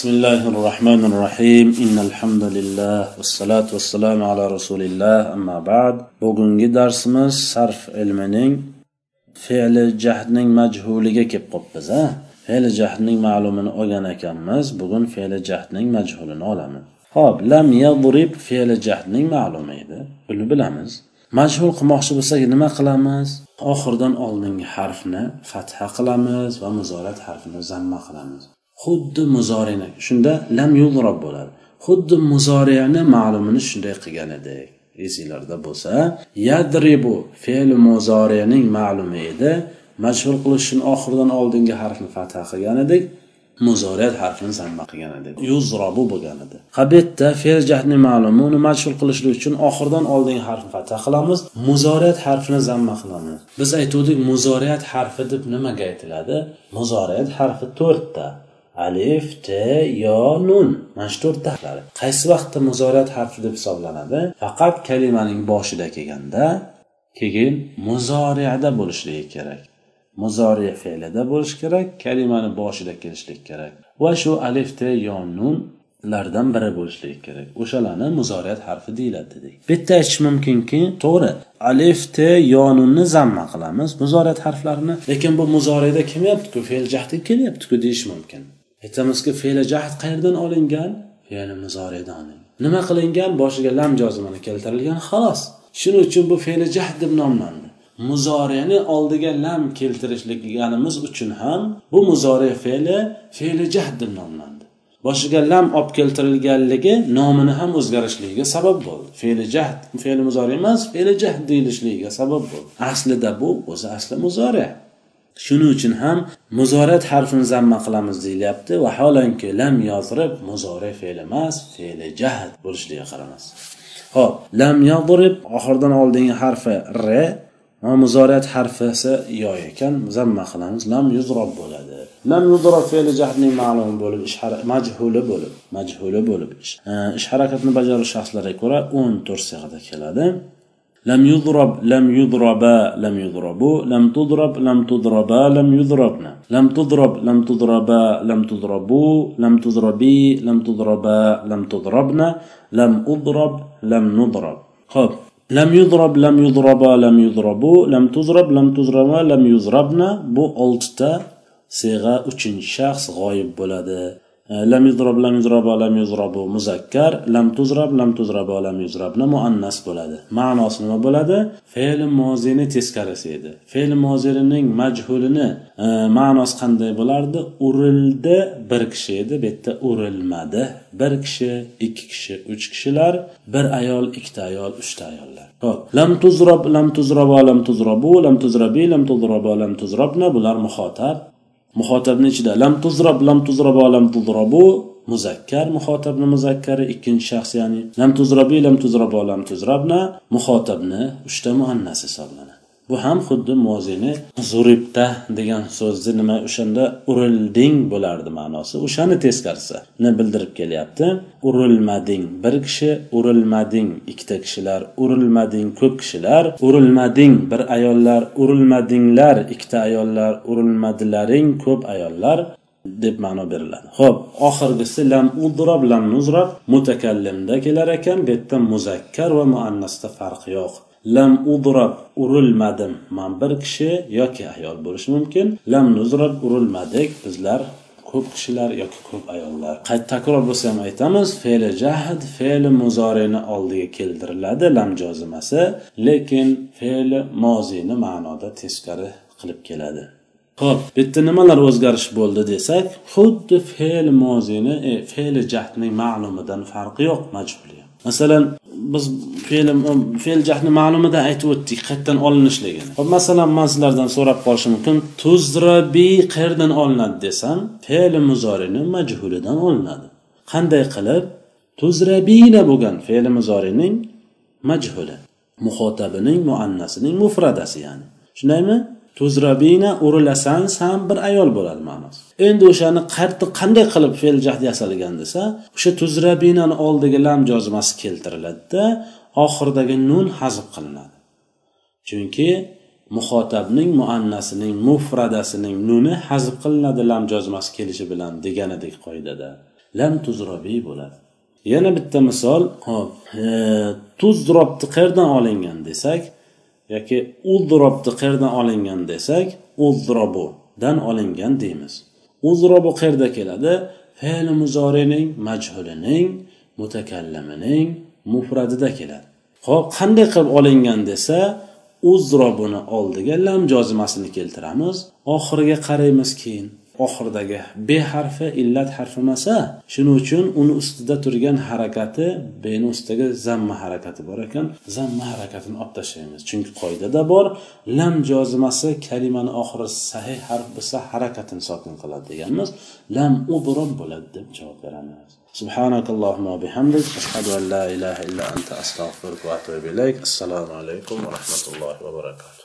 بسم الله الرحمن الرحيم إن الحمد لله والصلاة والسلام على رسول الله أما بعد bugungi darsimiz sarf ilmining fe'li jahdning majhuliga kelib qolibmiz a fe'li jahdning ma'lumini olgan ekanmiz bugun fe'li jahdning majhulini olamiz ho'p lam yadrib fe'li jahdning ma'lumi edi buni bilamiz majhul qilmoqchi bo'lsak nima qilamiz oxiridan oldingi harfni fatha qilamiz va muzorat harfini zamma qilamiz Xuddi muzorini shunda lam yudrob bo'ladi. Xuddi muzoriyani ma'lumini shunday qilgan edik. Esinglarda bo'lsa yadribu fe'li muzoriyaning ma'lumi edi. Majhul qilish uchun oxiridan oldingi harfni fatha qilgan edik. Muzoriyat harfini zamma qilgan edik. Yuzrobu bo'lgan edi. Ha bu yerda fe'l jahni ma'lumi uni majhul qilishlik uchun oxiridan oldingi harfni fatha qilamiz. Muzoriyat harfini zamma qilamiz. Biz aytuvdik muzoriyat harfi deb nimaga aytiladi? Muzoriyat harfi to'rtta. Alif t yo nun. Mana shu to'rtta harflari qaysi vaqtda muzoriyat harfi deb hisoblanadi? Faqat kalimaning boshida kelganda keyin muzoriyada bo'lishligi kerak. Muzori fe'lida bo'lishi kerak kalimani boshida kelishlik kerak. Va shu alif t yo nunlardan biri bo'lishligi kerak. O'shalarni muzoriyat harfi deyiladi dedik. Bu yerda aytish mumkinki to'g'ri. Alif t yo nunni zamma qilamiz muzoriyat harflarini. Lekin bu muzoriyda kelmayaptiku fe'l jahdi kelyaptiku deyish mumkin. Aytamizki fe'li jahd qayerdan olingan? Fe'li muzoridan olingan. Nima qilingan? Boshiga lam jozimani keltirilgan xolos shuning uchun bu fe'li jahd deb nomlandi. Muzoriyani oldiga lam keltirishligimiz uchun ham bu muzori fe'li fe'li jahd deb nomlandi. Boshiga lam olib keltirilganligi nomini ham o'zgarishligiga sabab bo'ldi. Fe'li jahd fe'li muzori emas fe'li jahd deyilishligiga sabab bo'ldi. Aslida bu o'zi asli muzori shuning uchun ham muzorat harfini zamma qilamiz deyilyapti vaholanki lam yozrib muzori fe'l emas fe'li jahd bo'lishligiga qaramas. Ho'p lam yodrib oxiridan oldingi harfi r muzorat harfi esa yo ekan zamma qilamiz. Lam yuzrob bo'ladi. Lam yuzrob fe'li jahdning ma'lumi bo'lib ish majhuli bo'lib majhuli bo'lib ish. Harakatini bajaruvchi shaxslarga ko'ra o'n to'rt sig'ada keladi. لم يضرب لم يضربا لم يضربوا لم تضرب لم تضربا لم يضربنا لم تضرب لم تضربا لم تضربوا لم تضربي لم تضربا لم تضربنا لم أضرب لم نضرب خب لم يضرب لم يضربا لم يضربوا لم تضرب لم تضربا لم يضربنا bu oltita siyg'a uchinchi shaxs g'oyib bo'ladi E, lam yuzrob lam yuzrobo lam yuzrobu muzakkar. Lam tuzrab lam tuzrabo lam yuzrabna muannas bo'ladi? Ma'nosi nima bo'ladi? Fe'li mozini teskarisi edi. Fe'li mozirining majhulini e, ma'nosi qanday bo'lardi? Urildi bir kishi edi. Bu yerda urilmadi. Bir kishi ikki kishi uch kishilar bir ayol ikkita ayol uchta ayollar. Ho'p lam tuzrob lam tuzrabo lam tuzrobu lam tuzrabi lam tuzrabo lam tuzrabna bular muxotab muhotabni ichida lam tuzrob lam tuzrabo lam tuzrobu muzakkar muhotabni muzakkari ikkinchi shaxs ya'ni lam tuzrobi lam tuzrabo lam tuzrabna muhotabni uchta muannas hisoblanadi. Bu ham xuddi mozini zuribda degan so'zni nima o'shanda urilding bo'lardi ma'nosi. O'shani teskarisini bildirib kelyapti. Urilmading bir kishi urilmading ikkita kishilar urilmading ko'p kishilar urilmading bir ayollar urilmadinglar ikkita ayollar urilmadilaring ko'p ayollar deb ma'no beriladi. Ho'p oxirgisi lam udrob lam nuzrob mutakallimda kelar ekan. Bu yerda muzakkar va muannasda farq yo'q. Lam udrab urilmadim. Man bir kishi yoki ayol bo'lishi mumkin. Lam nuzrab urilmadik. Bizlar ko'p kishilar yoki ko'p ayollar. Qayta takror bo'lsa ham aytamiz fe'li jahd fe'li muzorini oldiga keltiriladi lam jozimasi. Lekin fe'li mozini ma'noda teskari qilib keladi. Ho'p bu yerda nimalar o'zgarish bo'ldi desak xuddi fe'l mozini e, fe'li jahdning ma'lumidan farqi yo'q majhuli masalan biz fe'l fe'l jahdni ma'lumida aytib o'tdik qayerdan olinishligini. Hop masalan man sizlardan so'rab qolishim mumkin. Tuzrabi qayerdan olinadi desam fe'li muzorini majhulidan olinadi. Qanday qilib? Tuzrabina bo'lgan fe'li muzorining majhuli muhotabining muannasining mufradasi ya'ni. Shundaymi tuzrabina urilasan san bir ayol bo'ladi ma'nosi. Endi o'shani qanday qilib fe'l jahd yasalgan desa o'sha tuzrabinani oldiga lam jozmasi keltiriladida oxiridagi nun hazb qilinadi. Chunki muhotabning muannasining mufradasining nuni hazb qilinadi lam jozmasi kelishi bilan deganidek qoidada. Lam tuzrobi bo'ladi. Yana bitta misol hop e, tuzdrobni qayerdan olingan desak yoki uzdrobni qayerdan olingan desak uzdrobudan olingan deymiz. Uzrobu qayerda keladi? Fe'l muzorining majhulining mutakallimining mufradida keladi. Hop qanday qilib olingan desa uzrobuni oldiga lam jozimasini keltiramiz. Oxiriga qaraymiz keyin. oxiridagi be harfi illat harfi emasa shuning uchun uni ustida turgan harakati beni ustidagi zamma harakati bor ekan zamma harakatini olib tashlaymiz chunki qoidada bor lam jozimasi kalimani oxiri sahih harf bo'lsa harakatini sokin qiladi deganmiz lam udrob bo'ladi deb javob beramiz سبحانك اللهم وبحمدك أشهد أن لا إله إلا أنت أستغفرك وأتوب إليك السلام عليكم ورحمة الله وبركاته